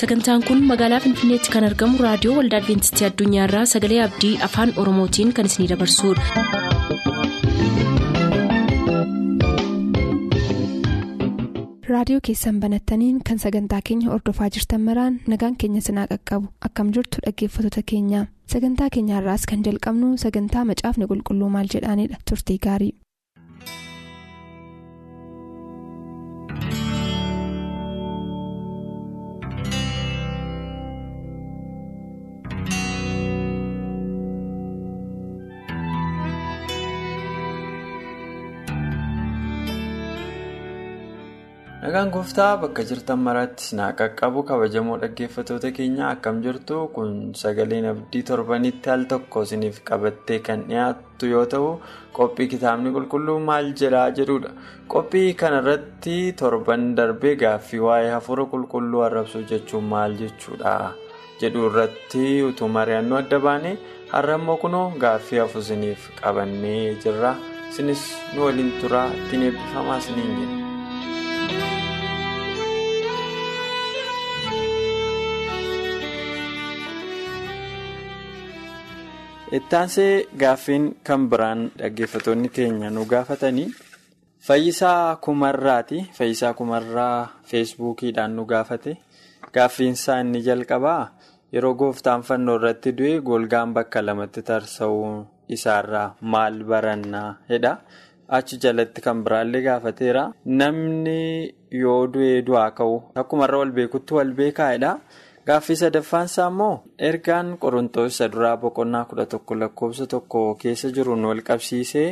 sagantaan kun magaalaa finfinneetti kan argamu raadiyoo waldaa adventistii addunyaarraa sagalee abdii afaan oromootiin kan isinidabarsudha. raadiyoo keessan banattaniin kan sagantaa keenya ordofaa jirtan maraan nagaan keenya sinaa qaqqabu akkam jirtu dhaggeeffattoota keenya sagantaa keenyaarraas kan jalqabnu sagantaa macaafni qulqulluu maal jedhaanidha turtii gaarii. Nagaan gooftaa bakka jirtan maraatti sinaa qaqqabu kabajamoo dhaggeeffattoota keenya akkam jirtu? Kun sagaleen abdii torbanitti al tokko isiniif qabattee kan dhiyaattu yoo ta'u qophii kitaabni qulqulluu maal jedhaa jedhudha qophii kanarratti torban darbee gaaffii waa'ee hafuura qulqulluu arrabsuu jechuun maal jechuudha? Jedhu irratti utuu mari'annuu adda baane har'a immoo kunoo gaaffii hafu isiniif qabannee jirra. Isinis nu waliin turaa ittiin eebbifamaa isiniin jenna. Ittaansee gaaffiin kan biraan dhaggeeffattoonni keenya nu gaafatanii fayyisaa kumarraati. Fayyisaa kumarraa feesbuukiidhaan nu gaafate. Gaaffiinsaa inni jalqabaa yeroo gooftaan fannoo irratti du'e golgaan bakka lamatti tarsa'uu isaarraa maal barannaa jedha achi jalatti kan biraallee gaafateera. Namni yoo du'ee du'aa ka'u akkumarra wal beekutti wal beekaa'edha. Gaaffii sadaffaansaa immoo ergaan qorontoos duraa boqonnaa kudha tokko lakkoofsa tokko keessa jiruun wal qabsiisee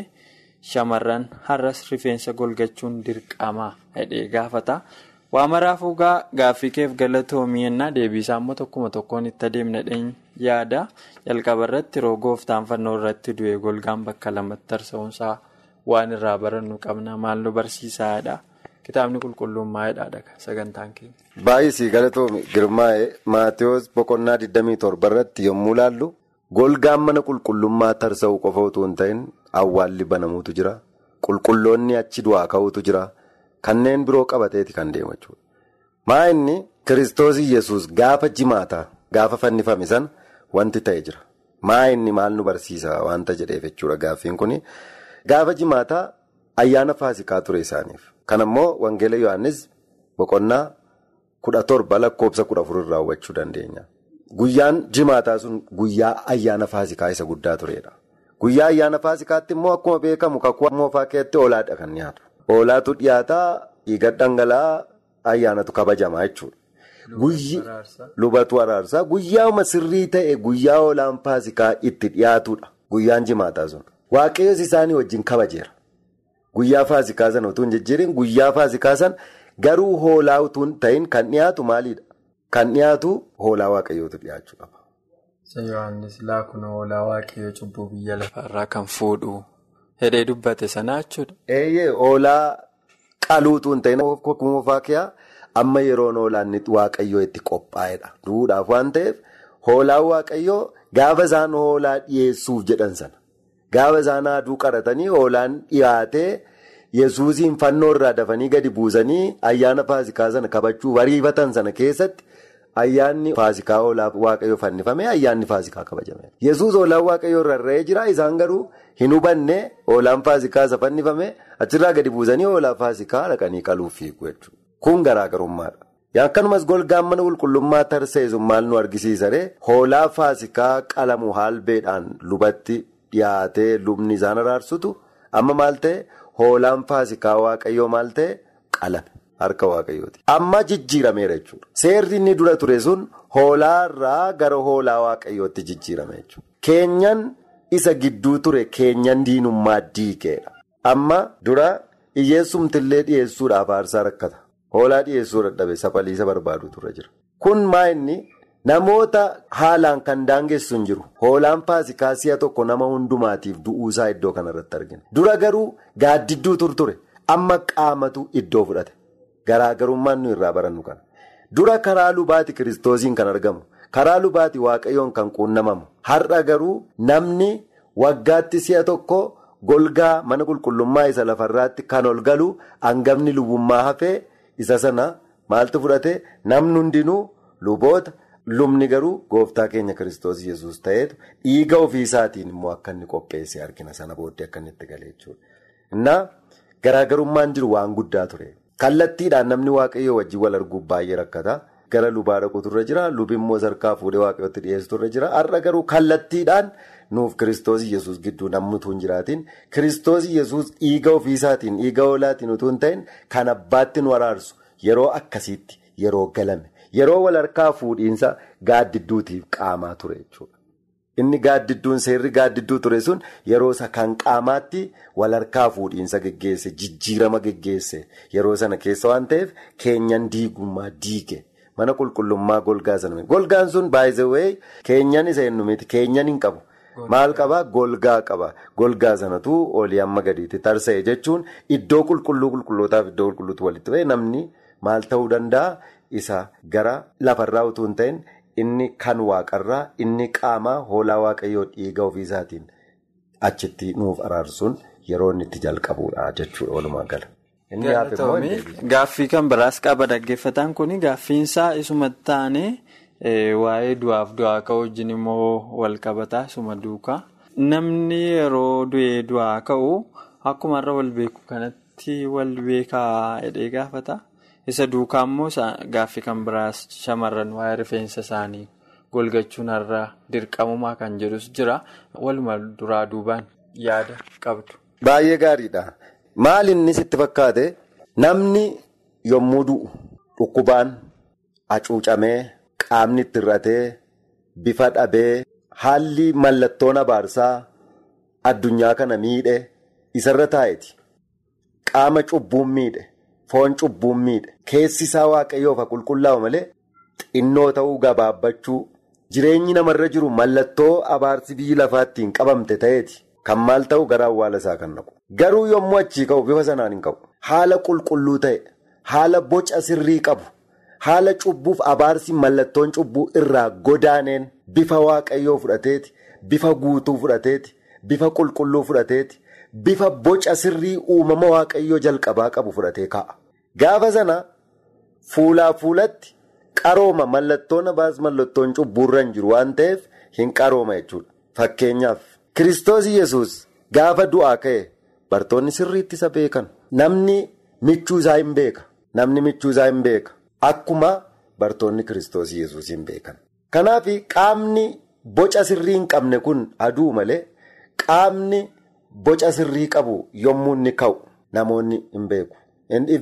shamarran har'as rifeensa golgachuun dirqama jedhee gaafata. Waa maraafuu gaaffii keef galatoomii ennaa deebiisaa immoo tokkuma tokkoon itti adeemnadheen yaada jalqaba irratti yeroo gooftaan fannoo irratti du'e golgaan bakka lamatti tarsa'uunsaa waan irraa barannu qabna maal nu barsiisaadha. Kitaabni qulqulluun maayidhaadha sagantaan keenya. Baay'isii galatoomi girmaa'ee Maatiyus boqonnaa 27 irratti yommuu ilaallu golgaan mana qulqullummaa tarsa'uu qofa utuu hin ta'in awwaalli banamuutu jira. Qulqulloonni achi du'aa ka'uutu jira. Kanneen biroo qabateeti kan deemu jechuudha. Maa inni kiristoos yesus gaafa jimaataa gaafa fannifame sana wanti ta'e jira. Maa inni maal nu barsiisa wanta jedheef jechuudha gaaffiin kuni. Gaafa jimaataa ayyaana faasikaa ture isaaniif. Kan ammoo Wangeela Yohaannis boqonnaa kudha torba lakkoofsa kudha afur irraa hubachuu dandeenya. Guyyaan jimaataa sun guyyaa ayyaana faasikaa isa guddaa turedha. Guyyaa ayyaana faasikaatti immoo akkuma beekamu kakuu moofaa keessatti hoolaadha kan dhiyaatu. Hoolaatu dhiyaataa dhiiga dhangala'aa ayyaanatu kabajamaa jechuudha. Lubatu araarsaa guyyaama sirrii ta'e guyyaa hoolaan faasikaa itti dhiyaatudha. Guyyaan jimaataa sun. Waaqayyoos isaanii wajjin kabajeera. Guyyaa faasikaa sana utuu hin jijjiirin guyyaa faasikaa sana garuu hoolaa utuu hin ta'in kan dhiyaatu maalidha? Kan dhiyaatu hoolaa waaqayyootu dhiyaachuu qaba. Yohaannis laakuna hoolaa waaqayyoo cubbuu biyya lafaarraa kan fuudhu hidhee dubbate sana jechuudha. Eeyyee hoolaa qaluu utuu hin ta'in moofaa kiyaa amma yeroon hoolaan waaqayyoo itti qophaa'edha. Duudhaaf waan ta'eef hoolaan waaqayyoo gaafa isaan hoolaa dhiyeessuuf jedhan sana. Gaafa isaan aduu qaratanii hoolaan dhiyaatee yesuusiin fannoo irraa dafanii gadi buusanii ayyaana faasikaa sana kabajuu ariifatan sana keessatti ayyaanni faasikaa hoolaa waaqayyoo fannifame ayyaanni faasikaa kabajame. Yesuus hoolaan waaqayyoo rarra'ee jira isaan garuu hin hubanne hoolaan faasikaa isa fannifame achirraa gadi buusanii hoolaa faasikaa dhaqanii qaluuf fiigu jechuudha. Kun garaagarummaadha. Akkanumas golgaan mana qulqullummaa tarseessu maal nu argisiisaree hoolaa faasikaa qalamu haalbeedhaan lubatti. Dhiyaatee lubni isaan araarsutu amma maal ta'e hoolaan faasikaa waaqayyoo maal ta'e qalame harka waaqayyooti. Amma jijjiirameera jechuudha. Seerri inni dura ture sun hoolaa irraa gara hoolaa waaqayyootti jijjiirame jechuudha. Keenyan isa gidduu ture keenyan diinummaa diigeedha. Amma dura hiyyeessumtillee dhiyeessuudhaaf aarsaa rakkata. Hoolaa dhiyeessuu dadhabe sapaliisa barbaadu ture jira. Kun maa inni? Namoota haalaan kan daangessu hin jiru. Hoolaan faasikaa si'a tokko nama hundumaatiif du'uusaa iddoo kanarratti argina. Dura garuu gaaddidduu turture amma qaamatu iddoo fudhate. Garaagarummaan nu irraa barannu kana. Dura karaa lubaati kiristoosiin kan argamu. Karaa lubaati waaqayyoon kan quunnamamu. Har'a garuu namni waggaatti si'a tokko golgaa mana qulqullummaa isa lafarraatti kan ol galu hangafni lubummaa hafee isa sana maaltu fudhate namni hundinuu. luboota lubni garuu gooftaa keenya kiristoos yesus ta'eetu dhiiga ofiisaatiin immoo akka inni qopheesse argina sana booddee akka inni itti galee jechuudha. Garaagarummaan jiru waan guddaa ture. Kallattiidhaan namni waaqayyoo wajjin wal arguuf baay'ee rakkata. Gara lubaa dhaquutu irra jira. Lubi immoo sarkaa fuudhee waaqayyootti dhiyeessutu irra jira. Har'a garuu kallattiidhaan nuuf kiristoos yesus gidduu namni utuu hin jiraatin kiristoos yesus dhiiga ofiisaatiin dhiiga hoolaatiin utuu hin ta'in kan abbaatti nu araarsu yeroo akkasiitti yeroo galame yeroo wal harkaa fuudhiinsa gaaddidduutiif qaamaa ture jechuudha. Inni gaaddidduun seerri gaaddidduu ture sun yeroo isa kan qaamaatti wal harkaa fuudhiinsa geggeesse jijjiirama geggeesse. Yeroo sana keessa waan ta'eef keenyan diigummaa diige. Mana qulqullummaa golgaa sana golgaan sun baay'ee keenyan isa hin miti keenyan hin qabu. Maal qabaa golgaa qaba. Golgaa sanatu olii amma gadiitti tarsa'e jechuun iddoo qulqulluu qulqullootaaf iddoo qulqulluutu walitti namni maal ta'uu danda'a isa gara lafarraa utuu hin ta'in inni kan waaqarraa inni qaamaa hoolaa waaqayyoo dhiiga ofiisaatiin achitti nuuf araarsuun yeroo inni itti jalqabuudha jechuudha walumaa gala. Gaaffii kan biraas qaba dhaggeeffataan kun gaaffiinsaa isumatti taane. Waa'ee du'aaf du'aa ka'u wajjin immoo wal qabataa isuma duukaa. Namni yeroo du'ee du'aa ka'u akkuma irra wal beeku kanatti wal beekaa hidhee gaafata. Isa duukaa immoo gaaffii kan biraas shamarran waa'ee rifeensa isaanii golgachuun irra dirqamumaa kan jedhus jira. Waluma duraa duubaan yaada qabdu. Baay'ee gaariidha. Maal inni sitti fakkaate namni yommuu du'u dhukkubaan hacuucamee. Qaamni itti hir'atee bifa dhabee haalli mallattoon abaarsaa addunyaa kana miidhe isarra taa'eeti. Qaama cubbuun miidhe, foon cubbuun miidhe, keessi isaa waaqayyoof qulqullaa'u malee xinnoo ta'uu gabaabbachuu jireenyi namarra jiru mallattoo abaarsi biyyi lafaattiin qabamte ta'eeti. Kan maal ta'u gara awwaala isaa kan naqu. Garuu yommuu achii ka'u bifa sanaan hin ka'u. Haala qulqulluu ta'e, haala boca sirrii qabu. Haala cubbuuf abaarsi mallattoon cubbuu irraa godaaneen bifa waaqayyoo fudhateeti, bifa guutuu fudhateeti, bifa qulqulluu fudhateeti, bifa boca sirrii uumama waaqayyoo jalqabaa qabu fudhatee kaa'a. Gaafa sana fuulaa fuulatti qarooma mallattoon abaarsi mallattoon cubbuurra hin jiru waan ta'eef hin qarooma jechuudha. Fakkeenyaaf Kiristoos Yesuus gaafa du'aa ka'e bartoonni sirriitti isa beekan. Namni michuu isaa hin beeka. Namni michuu isaa hin beeka. Akkuma bartoonni kiristoos yesuus hin beekan. Kanaaf qaamni boca sirrii hin qabne kun aduu malee qaamni boca sirrii qabu yommuu inni ka'u namoonni hin beeku. Inni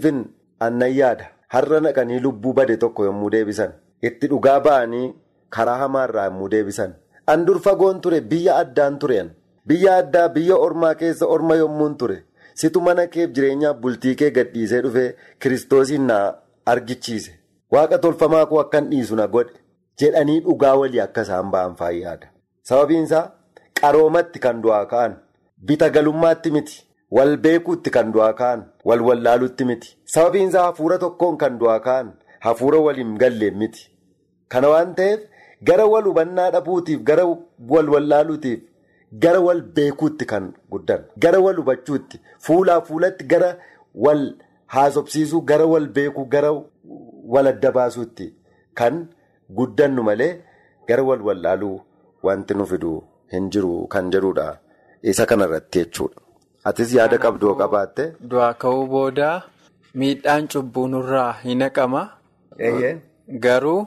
annan yaada har'a naqanii lubbuu bade tokko yommuu deebisan itti dhugaa ba'anii karaa hamaarraa yommuu deebisan. An dur fagoon ture biyya addaan tureen biyya addaa biyya ormaa keessa orma yommuun ture situ mana keef jireenyaaf bultii kee gadhiisee dhufee kiristoosiin na argichiise waaqa tolfamaa koo akkan dhiisu na godhe jedhanii dhugaa walii akka isaan ba'an faayyaadha. Sababiin isaa qaroomatti kan du'aa ka'an bita galummaatti miti. Wal beekuutti kan du'aa ka'an. Wal wallaaluutti miti. Sababiin isaa hafuura tokkoon kan du'aa ka'an. Hafuura waliin galleen miti. Kana waan ta'eef. Gara wal hubannaa dhabuutiif gara wal wallaaluutiif gara wal beekuutti kan guddan. Gara wal hubachuutti fuulaa fuulatti gara wal haasofsiisuu gara wal beekuu gara wal adda baasuutti kan guddannu malee gara wal wallaaluu wanti nu fidu hin jiru kan jedhudha isa kanarratti jechuudha. Atis yaada qabdoo qabaatte. Du'aa ka'uu booda miidhaan cubbuu nurraa hin haqama. Garuu.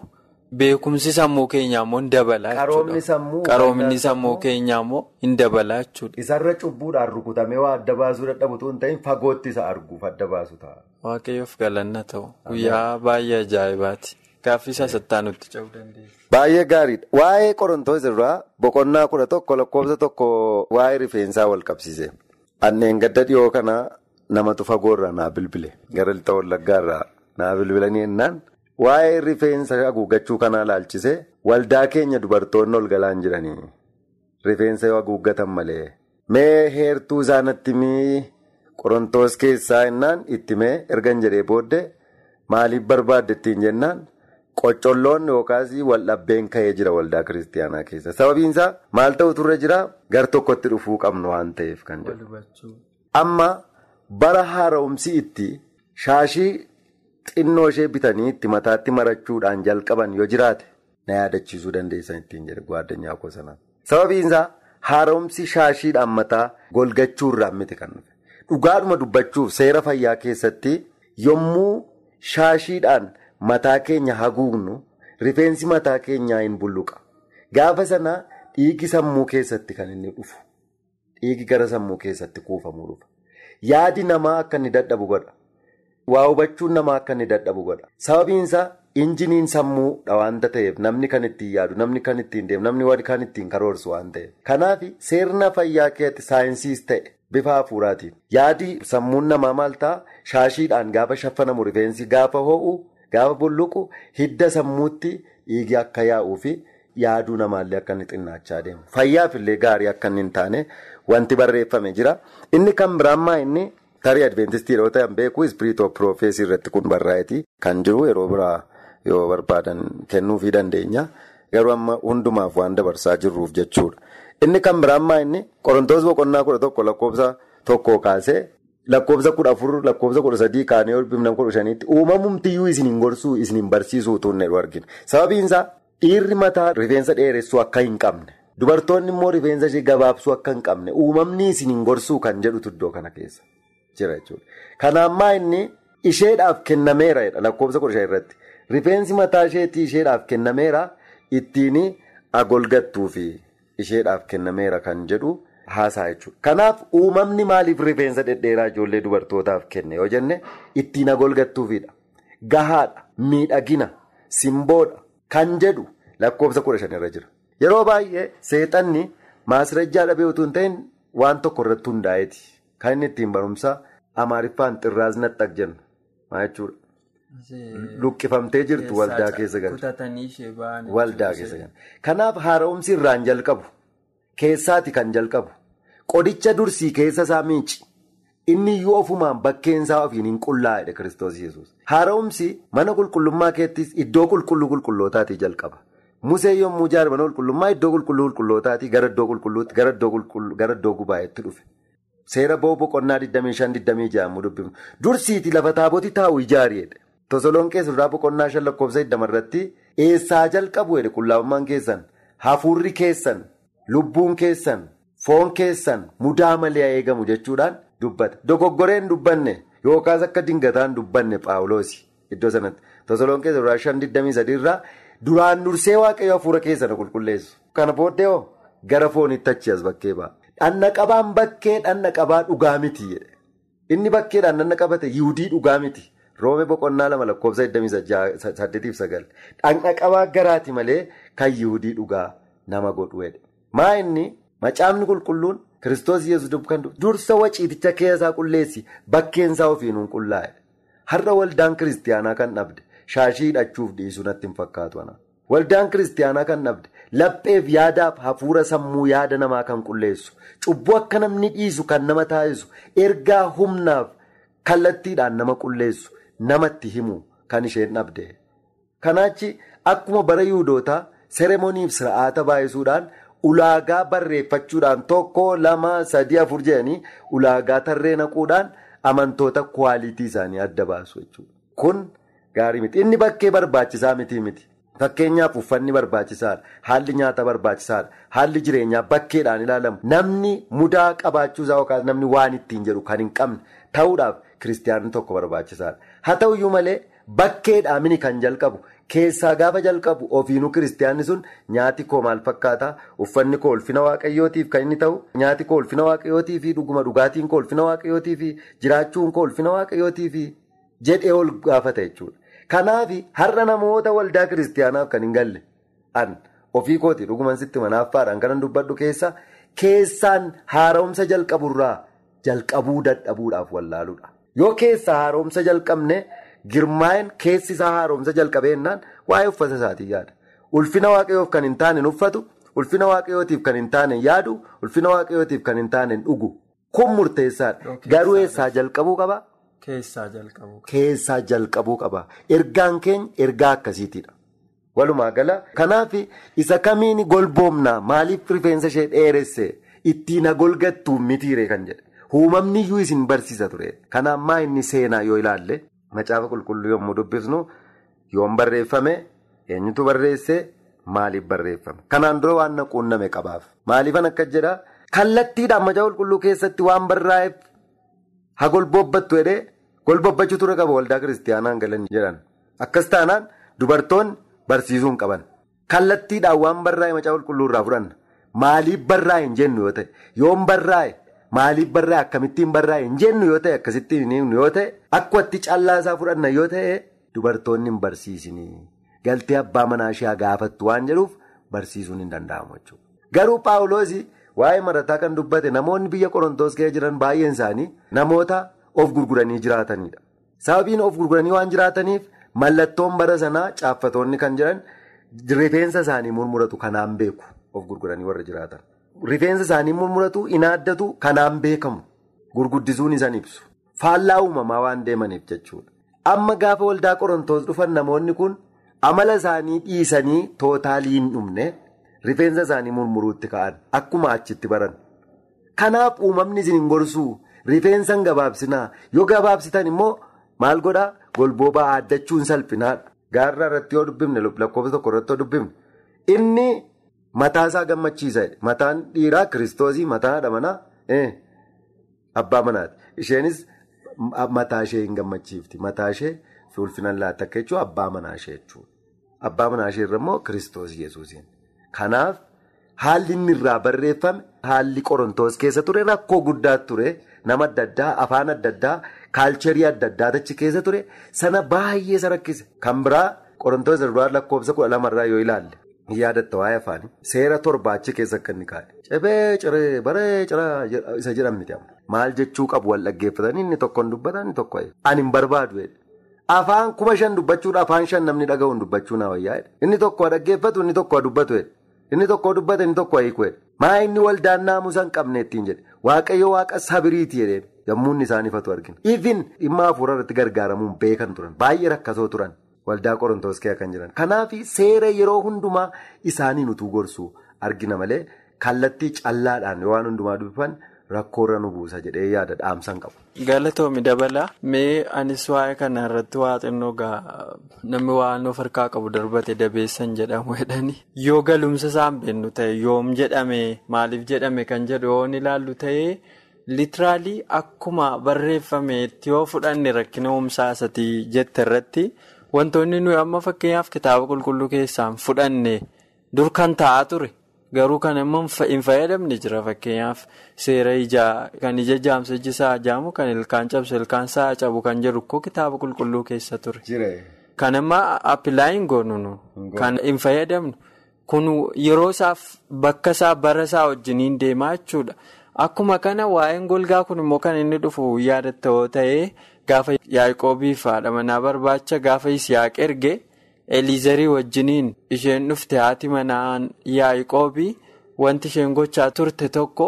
Beekumsi sammuu keenyaa immoo hin dabalaa jechuudha. Qaroomni sammuu keenyaa immoo hin dabalaa jechuudha. Isarra cubbuudhaan rukutamee waa adda baasuu dadhabutu hin ta'in fagootti isa arguuf adda baasu ta'a. Waaqayyoof galanna ta'u guyyaa baay'ee ajaa'ibaati. Gaaffii isaa sattaa nutti ce'uu dandeenya. Baay'ee gaariidha. Waa'ee Qorontoos irraa boqonnaa kudha tokko lakkoofsa tokko waa'ee rifeensaa wal qabsiise. Anneen gadda dhiyoo kana namatu fagoorraa naa bilbile. Gara lixa wallaggaarraa naa bilbilanii jennaan. Waa'ee rifeensa haguuggachuu kanaa ilaalchise waldaa keenya dubartoonni ol galaan jiranii rifeensa yoo haguuggatan malee mee heertuu isaanitti mii qorontoos keessaa jennaan itti mee ergan jedhee booddee maaliif barbaadde ittiin jennaan qoccolloon yookaas waldhabbeen ka'ee jira waldaa kiristaanaa keessa sababiin isaa maal ta'u turre jira gar tokkotti dhufuu qabnu waan ta'eef kan jedhu amma bara haara'umsi itti shaashii. xinnoo ishee bitanii itti mataatti marachuudhaan jalqaban yoo jiraate na yaadachiisuu dandeessan ittiin jedhe gwaaddanyaa koo sanaan. Sababiin isaa haaromsi shaashiidhaan mataa golgachuurraan miti kan dhufe. Dhugaadhuma dubbachuuf seera fayyaa keessatti yommuu shaashiidhaan mataa keenya haguugnu rifeensi mataa keenyaa hin bulluqa. Gaafa sanaa dhiigi sammuu keessatti kan inni dhufu. Dhiigi gara sammuu keessatti kuufamuu dhufa. Yaadi namaa akka inni dadhabu godha. Waa hubachuun namaa akka inni dadhabu godha. Sababiin isaa injiniin sammuudha waanta ta'eef namni kan ittiin yaadu, namni kan ittiin deemu, namni kan ittiin karoorsu waan ta'eef. Kanaaf seerna fayyaa keessatti saayinsiis ta'e bifa hafuuraatiin yaadi sammuun namaa maal ta'a? Shaashiidhaan gaafa shaffanamu rifeensi gaafa ho'u, gaafa bulluqu hidda sammuutti dhiigi akka yaa'uu fi yaaduu namaallee akka inni xinnaachaa deemu. Fayyaaf illee gaarii akka inni hin taane wanti barreeffame jira. Inni kan biraammaa inni. Tarii Adventistii yeroo ta'an beeku ispiriitoo piroofeesii irratti kun barraa'eeti kan jiru yeroo biraa yoo barbaadan kennuufii dandeenya. Garuu amma hundumaaf waan dabarsaa jirruuf jechuudha. Inni kan biraammaa inni qorontoos boqonnaa kudha tokko lakkoofsa tokko kaasee lakkoofsa kudha afur lakkoofsa kudha sadii kaanee bifna kudha shaniitti uumamumtiyyuu isiniin gorsuu isiniin barsiisuu tuunne argina. Sababiin isaa dhiirri mataa rifeensa dheeressuu akka hin qabne dubartoonni immoo rifeensa ishee gabaabsuu akka hin qabne uumamni isiniin gorsuu kan jedhutu iddoo kana keessa. jira jechuudha. Kanaammaa inni isheedhaaf kennameera lakkoofsa kudha shan irratti rifeensi mataa isheetii isheedhaaf kennameera ittiin agolgattuu fi isheedhaaf kennameera kan jedhu haasaa jechuudha. Kanaaf uumamni maaliif rifeensa dhedheeraa ijoollee dubartootaaf kenne yoo jenne ittiin agolgattuufidha. Gahaadha, miidhagina, simboodha kan jedhu lakkoofsa kudha shan irra jira. Yeroo baay'ee seexanni maasirajjaa dhabee utuu hin ta'in waan tokko irratti hundaa'eeti. Kan inni ittiin barumsa amaariffaan xirraas naxxaq jenna. Maal jechuudha? Luqqifamtee jirtu waldaa keessa galcha. Kanaaf haaromsi irraan jalqabu. Keessaati kan jalqabu. Qodicha dursii keessa isaa miici. Inni iyyuu ofumaan bakkeensaa ofiin hin qullaa'edha Kiristoos Yesuus. Haaromsi mana qulqullummaa keettis iddoo qulqulluu qulqullootaatii jalqaba. Musee yommuu ijaare mana qulqullummaa iddoo qulqulluu qulqullootaatii gara iddoo qulqulluutti gara iddoo gubaa'eetti dhufe. Seera bo'oo boqonnaa 25-26 ammoo dubbimu. Dursiiti lafa taaboti taa'u ijaariidha. Tosoloon keessumaa boqonnaa shan lakkoofsa 20 irratti eessaa jalqabu jedhe qullaa'ummaan keessan hafuurri keessan lubbuun keessan foon keessan mudaa malee eegamu jechuudhaan dubbata. Dogoggoreen dubbanne yookaas akka dingataan dubbanne paawuloosi iddoo sanatti. Tosoloon keessumaa shan 23 irraa duraan dursee waaqayyo hafuura keessan qulqulleessu. Kana booddee hoo gara foonitti achi as bakkee ba'a. Dhanna qabaan bakkee dhanna qabaa dhugaa miti. Inni bakkeedhaan dhanna qabate yiihudii dhugaa miti. Roome boqonnaa lama lakkoofsa 88-9. Dhanna qabaa garaati malee kan yiihudii dhugaa nama godhu jedhe. Maa inni macaafni qulqulluun Kiristoos Yesuus dubkan dursa waciiticha keessaa qulleessi bakkeensaa ofiinuun qullaa'e. Har'a waldaan kiristiyaanaa kan dhabde shaashii hidhachuuf dhiisuu natti hin fakkaatu. Waldaan kiristiyaanaa kan dhabde lapheef yaadaaf hafuura sammuu yaada namaa kan qulleessu cubbuu akka namni dhiisu kan nama taasisu ergaa humnaaf kallattiidhaan nama qulleessu namatti himu kan isheen dhabde. Kanaachi akkuma bara yuudootaa sereemoniif sir'aata baay'isuudhaan ulaagaa barreeffachuudhaan tokko lama sadii afur jedhanii ulaagaa tarree naquudhaan amantoota kwaalitii isaanii adda baasu jechuudha. Kun gaarii miti. Inni bakkee barbaachisaa miti miti. Fakkeenyaaf uffanni barbaachisaadha. Haalli nyaataa barbaachisaadha. Haalli jireenyaa bakkeedhaan ilaalamu. Namni mudaa qabaachuusaa yookaas namni waan ittiin jedhu kan hin qabne ta'uudhaaf kiristiyaanni tokko barbaachisaadha. Haa ta'uyyuu malee bakkeedhaan kan jalqabu keessaa gaafa jalqabu ofiinuu kiristiyaanni sun nyaati koo maal fakkaata uffanni koo ulfina waaqayyootiif kan inni ta'u nyaati koo ulfina waaqayyootii fi dhuguma dhugaatiin koo ulfina waaqayyootii fi jiraachuun koo ulfina waaqayyootii fi jedhee ol gaafata jechuudha. Kanaaf har'a namoota waldaa kiristiyaanaaf kan hin galle an ofii kooti dhuguman sitti manaaffaadhaan kanan dubbadhu keessa keessaan haaromsa jalqaburraa jalqabuu dadhabuudhaaf wallaaluudha. Yoo keessaa haaromsa jalqabne girmaa'een keessi isaa haaromsa jalqabeennaan waa'ee uffata isaatii yaada. Ulfina waaqayyoof kan hin taane uffatu, ulfina waaqayyootiif kan hin taane yaadu, ulfina waaqayyootiif kan hin taane dhugu. Kun murteessaadha. Garuu eessaa jalqabuu qaba? Keessaa jalqabuu qaba. Keessaa jalqabuu qaba. Ergaan keenya ergaa akkasiitiidha. Walumaa gala kanaaf isa kamiin golboomnaa maaliif rifeensa ishee dheeresse ittiin golgattuu mitiire kan jedhe uumamni iyyuu isin barsiisa ture. Kanaaf maa inni seenaa yoo ilaalle macaafa qulqulluu yommuu dubbisnu yoom barreeffame eenyutu barreesse? Maaliif barreeffame? Kanaan dura waan na quunname qabaaf maaliifan akka jedha? Kallattiidhaan macaafa qulqulluu keessatti waan barraa'eef ha golboobbattu jedhee golboobbachuu ture qaba waldaa kiristaanaan galan jedhan. Akkas taanaan dubartoonni barsiisuu hin qaban. Kallattiidhaan waan barraa'e macaafa qulqulluu irraa fudhanna. Maaliif barraa'e hin jennu yoo ta'e? Yoom barraa'e. Maaliif barraa'e akkamittiin barraa'e hin jennu yoo ta'e akkasittiin hin yoo ta'e akkatti callaasaa fudhanna yoo ta'e dubartoonni hin barsiisinii galtee abbaa manaa ishee gaafattu waan jedhuuf barsiisuun hin danda'amu jechuudha. Garuu paawuloosii waa'ee marataa kan dubbate namoonni biyya qorontoos keessa jiran baay'een isaanii namoota of gurguranii jiraatanidha. Sababiin of gurguranii waan jiraataniif mallattoon bara sanaa caaffatoonni kan jiran rifeensa isaanii murmuratu kanaan beeku of gurguranii warra jiraatan. Rifeensa isaanii murmuratu inaaddatu kanaan beekamu gurguddisuun isaan ibsu faallaa uumamaa waan deemaniif jechuudha. Amma gaafa waldaa qorontoos dhufan namoonni kun amala isaanii dhiisanii tootaalii hin dhumne rifeensa isaanii murmuruutti ka'an akkuma achitti baran. Kanaaf uumamni isin hin gorsuu rifeensa hin gabaabsinaa yoo gabaabsitan immoo maal godhaa golboobaa aaddachuun salphinaadha. Gaarraa irratti yoo dubbifne lakkoofsa tokko irratti yoo dubbifne inni. Mataa isaa gammachiisa mataan dhiiraa kiristoosii mataa haadha manaa? Abbaa manaati. Isheenis mataa ishee hin gammachiifti. Mataa ishee ulfinaan laatta akka jechuun abbaa manaa ishee jechuudha. Abbaa manaa ishee irra immoo kiristoos yesuusiin. Kanaaf haalli inni irraa barreeffame haalli qorontoos keessa ture rakkoo guddaa ture nama adda addaa afaan adda addaa kaalcherii adda addaa achi keessa ture sana baay'ee isa rakkise. Kan biraa qorontoos irraa lakkoofsa kudha lamarraa yoo ilaalle. Yaadatta waa'ee afaanii seera torba achi keessa akka inni kaa'e. Cebee ciree baree ciraa isa amma. Maal jechuu qabu wal dhaggeeffatanii inni tokko hin dubbatan inni tokko ani hin barbaadu afaan kuma shan dubbachuudha afaan shan namni dhaga'uun dubbachuu na wayyaa inni tokko dhaggeeffatu inni tokko dubbatu inni tokko dubbata inni tokko hiiku maa inni waldaan naamusa hin qabne ittiin jedhe waaqayyo waaqa sabiriiti jedheen yommuu inni isaan ifatu argina. Ifin dhimma hafuura irratti gargaaramuun beekan turan baay'ee rakkasoo turan. Waldaa qorontoos keessa kan jiran kanaaf seera yeroo hundumaa isaanii nutuu gorsuu argina malee kallattii callaadhaan waan hundumaa dubbifan rakkoorra nu buusa jedhee yaada dhaamsan qabu. Galatoomi dabala mee anis waa'ee kana irratti waa xinnoo namni waan of harkaa qabu darbate dabeessan jedhamu jedhani yoo galumsa isaan beennu ta'e yoom jedhame maaliif jedhame kan jedhu yoo ilaallu ta'ee litiraalii akkuma barreeffameetti yoo fudhanne rakkina uumsaa isatii jette irratti. Wantoonni nuyi amma fakkeenyaaf kitaaba qulqulluu keessaan fudhanne dur kan taa'aa ture garuu kan immoo hin fayyadamne jira fakkeenyaaf seera ijaa kan ija jaamsa iji isaa jaamu kan ilkaan cabsu ilkaan isaa cabu kan jedhu koo kitaaba qulqulluu keessa ture. Kan amma appilaayin goonu kan hin fayyadamnu kun yeroo isaaf bakka isaa bara isaa wajjiniin deemaa jechuudha. Akkuma kana waa'een golgaa kun immoo kan inni dhufu yaadatta yoo ta'e. Gaafa Yaaqoobii fi haadha manaa barbaacha gaafa Isiyaaq erge Eliizarii wajjiniin isheen dhufte haati manaan Yaaqoobii wanti isheen gochaa turte tokko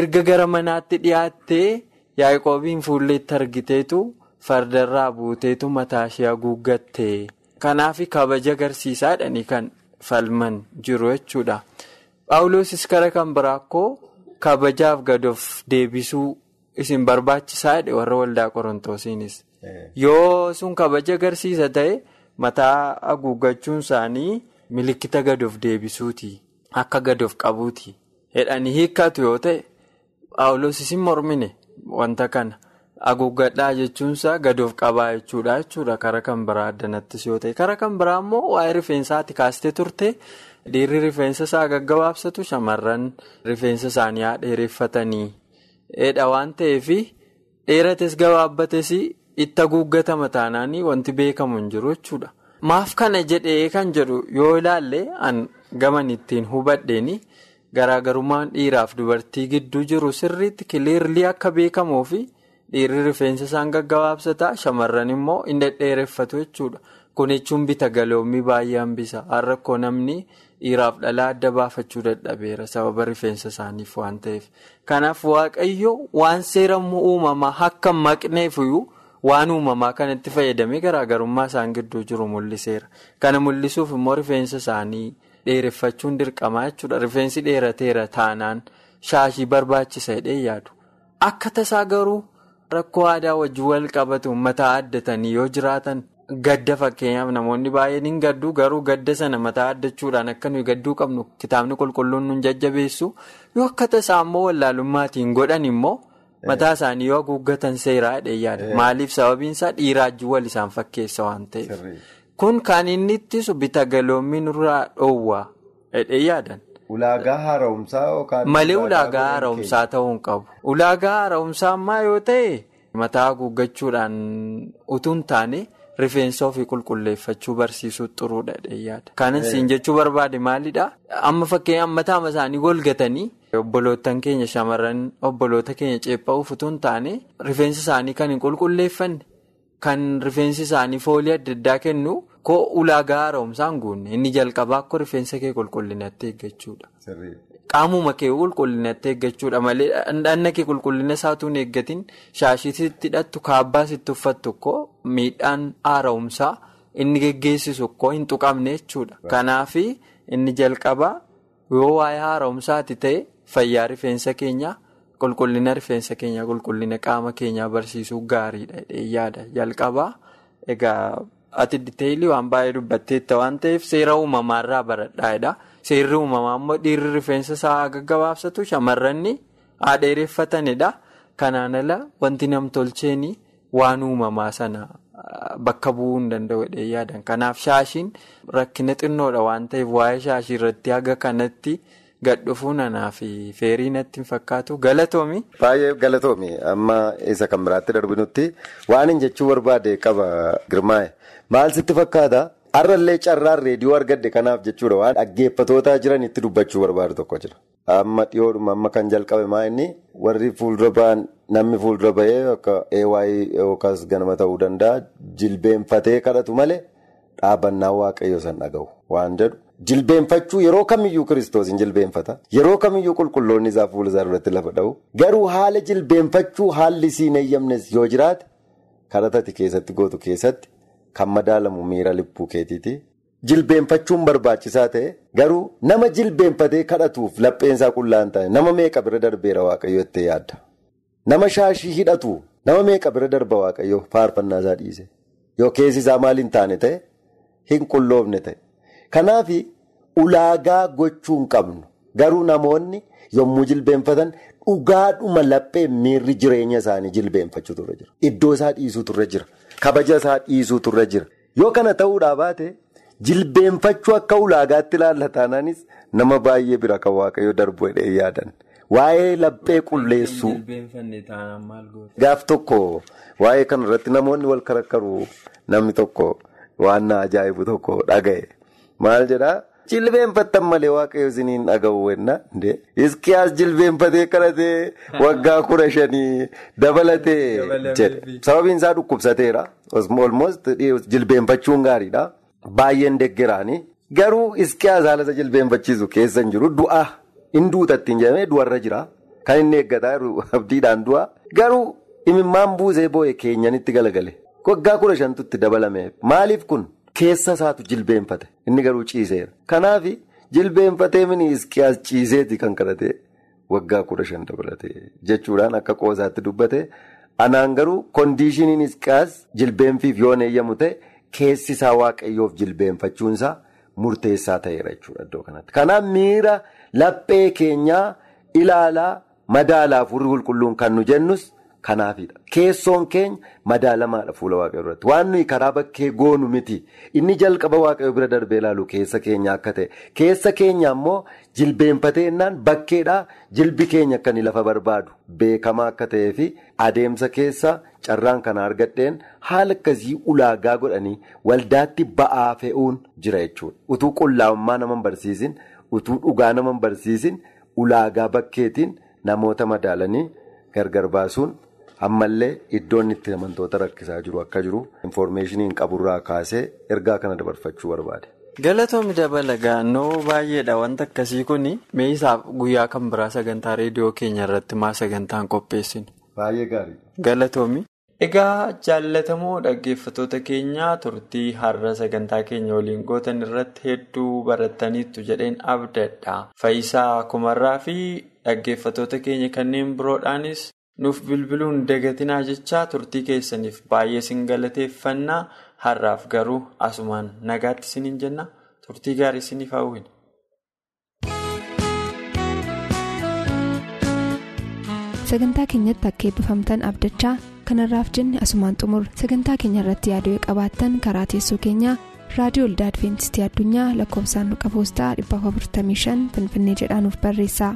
erga gara manaatti dhiyaattee Yaaqoobiin fuulleetti argiteetu fardarraa buuteetu mataa ishee haguuggatte. Kanaaf kabaja agarsiisaadhani kan falman jiru jechuudha. Paawuloosis kara kan biraa koo kabajaaf gadoof deebisuu. Isin barbaachisaa jedhe warra waldaa qorontoosiinis yoo sun kabaja agarsiisa ta'e mataa haguuggachuun isaanii milikkita gadoof deebisuuti akka gadoof qabuuti jedhanii hiikkatu yoo ta'e paawuloos isin mormine wanta kana. Haguuggadhaa jechuunsaa gadoof qabaa jechuudha jechuudha. Kara kan biraa addanattis yoo ta'e. Kara kan biraa immoo waa'ee rifeensaatti kaastee turte. Dhiirri rifeensa isaa gaggabaabsatu shamarran rifeensa isaanii haa dheereffatanii. Dheedha waan ta'eef dheerates gabaabbates itti haguuggatama taanaanii wanti beekamu hin jiru jechuudha. Maaf kana jedhee kan jedhu yoo ilaalle an gaman ittiin hubadheeni garaagarummaan dhiiraaf dubartii gidduu jiru sirriitti kiliirlii akka beekamuu fi dhiirri rifeensa isaan gaggabaabsata shamarran immoo hin dhedheereffatu jechuudha. Kun jechuun bita galoommii baay'ee hambisa. Har'a namni dhiiraaf dhalaa adda baafachuu dadhabeera sababa rifeensa isaaniif waan ta'eef. Kanaaf waaqayyo waan seera uumamaa akka maqneefiyyuu waan uumamaa kanatti fayyadamee garaagarummaa isaan gidduu jiru mul'iseera. Kana mul'isuuf immoo rifeensa isaanii dheereffachuun dirqamaa jechuudha. Rifeensi dheerateera taanaan shaashii barbaachisa jedhee yaadu. Akka tasaa garuu rakkoo aadaa wajjin wal qabatu mataa addatanii yoo jiraatan gadda fakkeenyaaf namoonni baay'een hin gaddu garuu gadda sana mataa addachuudhaan akka nuyi gadduu qabnu kitaabni qulqulluun nu jajjabeessu yoo akka tasaa immoo wallaalummaatiin godhan immoo mataa isaanii yoo haguuggatan seeraa yaada maaliif sababiin isaa dhiiraajji wal isaan fakkeessa waan ta'eef kun kan inni ittisu bita galoommii nurraa dhoowwaa yaadan. Ulaagaa haara'umsaa yookaan. Malee ulaagaa haara'umsaa ta'uu hin qabu. Ulaagaa haara'umsaa ammaa yoo ta'e mataa haguuggachuudhaan utuu hin taane rifeensa ofii qulqulleeffachuu barsiisuu xuruudha yaada. Kanan siin jechuu barbaade maalidhaa? Amma fakkeenyaaf mataa isaanii golgatanii obbolootan keenya shamarran obboloota keenya ceepha'uuf utuu hin taane rifeensa isaanii kan hin qulqulleeffanne kan rifeensi isaanii foolii adda addaa kennu. Koo ulaagaa haara'umsaan guunne inni jalqabaa akka rifeensa kee qulqullinatti eeggachuudha. Qaamuma kee qulqullinatti eeggachuudha malee dhanna kee qulqullina isaatu hin eeggatin shaashii sitti hidhattu kaabbaa sitti uffattu koo miidhaan haara'umsaa inni geggeessisu koo hin tuqamne jechuudha. Kanaaf inni jalqabaa yoo waa'ee haara'umsaati ta'e fayyaa rifeensa keenyaa qulqullina rifeensa keenyaa qulqullina qaama keenyaa barsiisuu gaariidha yaada jalqabaa egaa. Ati diteeyilii waan baay'ee dubbatteetta waan ta'eef seera uumamaarraa baradhaadha. Seerri uumamaa immoo dhiirri rifeensa isaa gaggabaabsatu shamarranni haadheereffatanidha. Kanaan ala wanti namtolcheen waan uumamaa sana bakka bu'uu hin danda'u yaadan. Kanaaf shaashiin rakkina xinnoodha waan ta'eef waa'ee shaashii irratti haga kanatti gadhufuu nanaa fi feerii natti hin fakkaatu galatoomi. Baay'ee galatoomi amma isa kan biraatti darbinutti waan hin jechuu barbaade qaba girmaa'e. Maal sitti fakkaata har'allee carraan reediyoo argadde kanaaf jechuudha waan dhaggeeffatootaa jiran itti dubbachuu barbaadu tokko jira. Amma dhiyoodhuma amma kan jalqabe maa inni warri fuuldura ba'an namni fuuldura ba'ee akka AY yookaas ganama ta'uu danda'a jilbeenfatee kadhatu malee dhaabannaa waaqayyoo san dhaga'u waan jedhu. Jilbeenfachuu yeroo kamiyyuu kiristoos hin jilbeenfata. Yeroo kamiyyuu qulqulloonni isaa fuula isaa duratti lafa dha'u. Garuu haala jilbeenfachuu haalli siin eeyyamnes yoo jiraate kadhatati keessatti gootu keessatti. Kan madaalamu miira libbuu keetiiti. Jilbeenfachuun barbaachisaa ta'e garuu nama jilbeenfatee kadhatuuf lapheensaa qullaan ta'e nama meeqa bira darbeera waaqayyo itti yaadda. Nama shaashii hidhatu nama meeqa bira darba waaqayyo faarfannaa isaa dhiise. Yoo keessi isaa maal hin taane ta'e hin qulloofne ta'e. Kanaaf ulaagaa gochuu hin qabnu garuu namoonni yommuu jilbeenfatan dhugaadhuma laphee miirri jireenya isaanii jilbeenfachuutu irra jira. Iddoo isaa dhiisuutu irra jira. Kabaja isaa dhiisuutu irra jira. Yoo kana ta'uudhaa baate jilbeenfachuu akka ulaagaatti ilaallataanaanis nama baay'ee bira kan waaqayyo darbu jedhee yaadan. Waa'ee laphee qulleessuu. Gaaf tokko waa'ee kanarratti namoonni wal karakkaru namni tokko waan ajaa'ibu tokko dhaga'e. Maal jedhaa? Jilbeenfattan malee waaqayyo isiniin dhaga'u wenna. Iskiyaas jilbeenfatee kadhatee waggaa kudha shanii dabalatee jedhe. Sababiin isaa dhukkubsateera. Olmost jilbeenfachuun gaariidha. Baay'een deggeraani. Garuu iskiyaas haala isa jilbeenfachiisu keessa hin jiru. Du'a hin duutattiin jedhamee du'arra jira. Kan inni eeggataa abdiidhaan du'a. Garuu imimmaan buusee boo'e keenyanitti galagale. Waggaa kudha shantutti dabalame. Maaliif kun? Keessa isaatu jilbeenfate inni garuu ciiseera. Kanaaf jilbeenfatee mini iskiyaas ciiseeti kan kadhatee waggaa kudha shan dabalate jechuudhaan akka qoosaatti dubbate. Anaan garuu kondiishiniin iskiyaas jilbeenfiif yoo eeyyamu ta'e keessi isaa waaqayyoof jilbeenfachuunsaa murteessaa ta'eera jechuudha iddoo kanatti. Kanaaf miira laphee keenyaa ilaalaa madaalaa furii qulqulluun kan nu jennus. Kanaafidha. Keessoon keenya madaalamaadha fuula waaqayyoo irratti. Waan nuyi karaa bakkee goonu miti. Inni jalqaba waaqayyoo bira darbee ilaalu keessa keenya akka ta'e. Keessa keenya ammoo jilbeenfatee innaan bakkeedhaa jilbi keenya akka lafa barbaadu beekamaa akka ta'ee fi adeemsa keessa carraan kana argadheen haala akkasii ulaagaa godhanii waldaatti ba'aa fe'uun jira jechuudha. Utuu qullaa'ummaa nama barsiisin, utuu dhugaa nama barsiisin, ulaagaa bakkeetiin namoota madaalanii gargar baasuun. Ammallee iddoon itti amantoota rakkisaa jiru akka jiru infoormeeshiniin qaburraa kaasee ergaa kana dabarfachuu barbaade. Galatoomii dabala gaannoo baay'eedha wanta akkasii kun meeshaaf guyyaa kan biraa sagantaa reediyoo keenya irratti maa sagantaan qopheessinu. Baay'ee gaarii. Galatoomii. Egaa jaallatamoo dhaggeeffatoota keenyaa turtii har'a sagantaa keenya waliin gootan irratti hedduu barattaniitu jedheen abdadha. Faayisaa kumarraa fi dhaggeeffatoota keenya kanneen biroodhaanis. Nuuf bilbiluun dagatinaa jechaa turtii keessaniif baay'ee sin galateeffannaa har'aaf garuu asumaan nagaatti siniin jenna turtii gaarii siniif hawwina. sagantaa keenyatti akka eebbifamtan abdachaa kanarraaf jenne asumaan xumur sagantaa keenya irratti yaaduu qabaattan karaa teessoo keenyaa raadiyoo olda adventistii addunyaa lakkoofsaanduqa poostaa 455 finfinnee jedhaanuf barreessa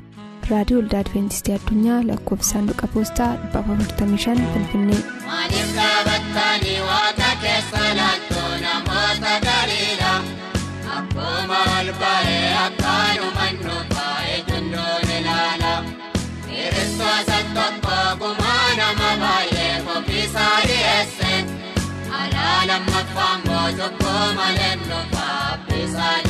raadiyoo olda adventistii addunyaa lakkoofsaanduqa poostaa 455 finfinnee. maaliif dhaabattanii waaqa keessa laaltuu namoota galiidha akkuma ol ba'ee akkaanumaan nuufaa eegundoon ilaala. Kiristoota tokko gumaa nama baay'ee ofiisaa dhiyeesse alaa lammaffaa immoo tokko malee nuufaa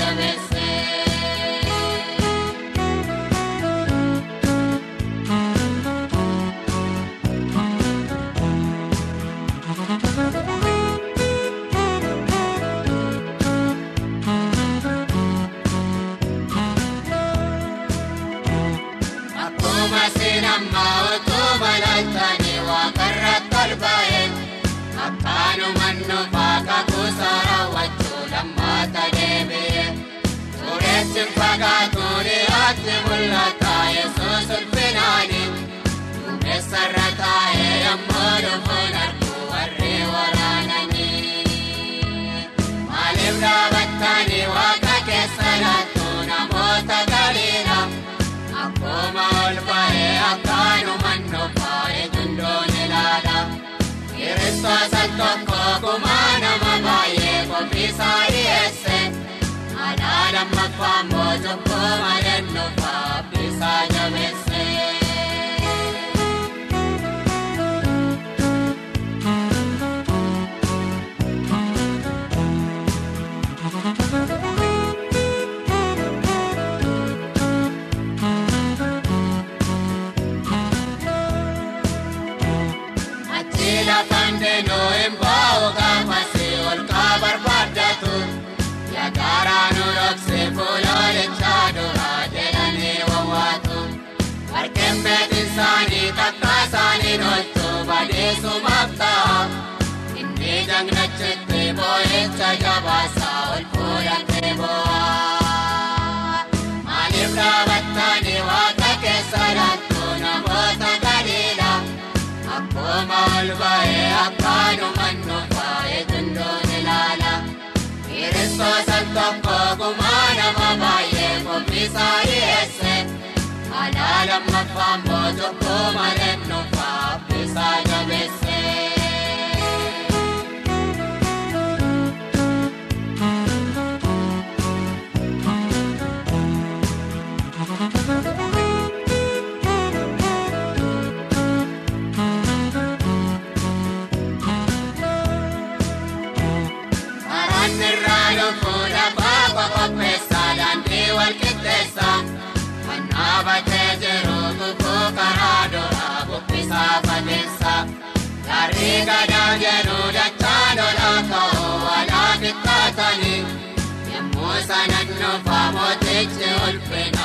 yesuus ulfinaani. Duumessarra taa'ee yemmuu dhufuun arguu warri waraananii. Maaliif dhaabattanii waaqa keessa laattu namoota galiidha? Akkuma ol ba'ee akkaanumaan nuufaa eegundoon ilaala. Kiristoota tokko gumaa nama Beekin isaanii takka isaanii noltu badeessumaaf ta'a. Inni jagnachitti boo'icha jabaasaa ol fuudhatee boo'a. Maaliif dhaabattanii waaqa keessa laattu namoota galiidha? Akkuma ol ba'ee akkaanumaan nuufaa eegundoon ilaala. Kiristoota tokko gumaa nama baay'ee ofiisaa dhiyeesse. Alaa lammaffaa immoo tokko Gadaa jedhu dachaa lolaa ka'uu walaa qixxaatanii. Yemmuu sanan nuufaa mootichi ulfinaa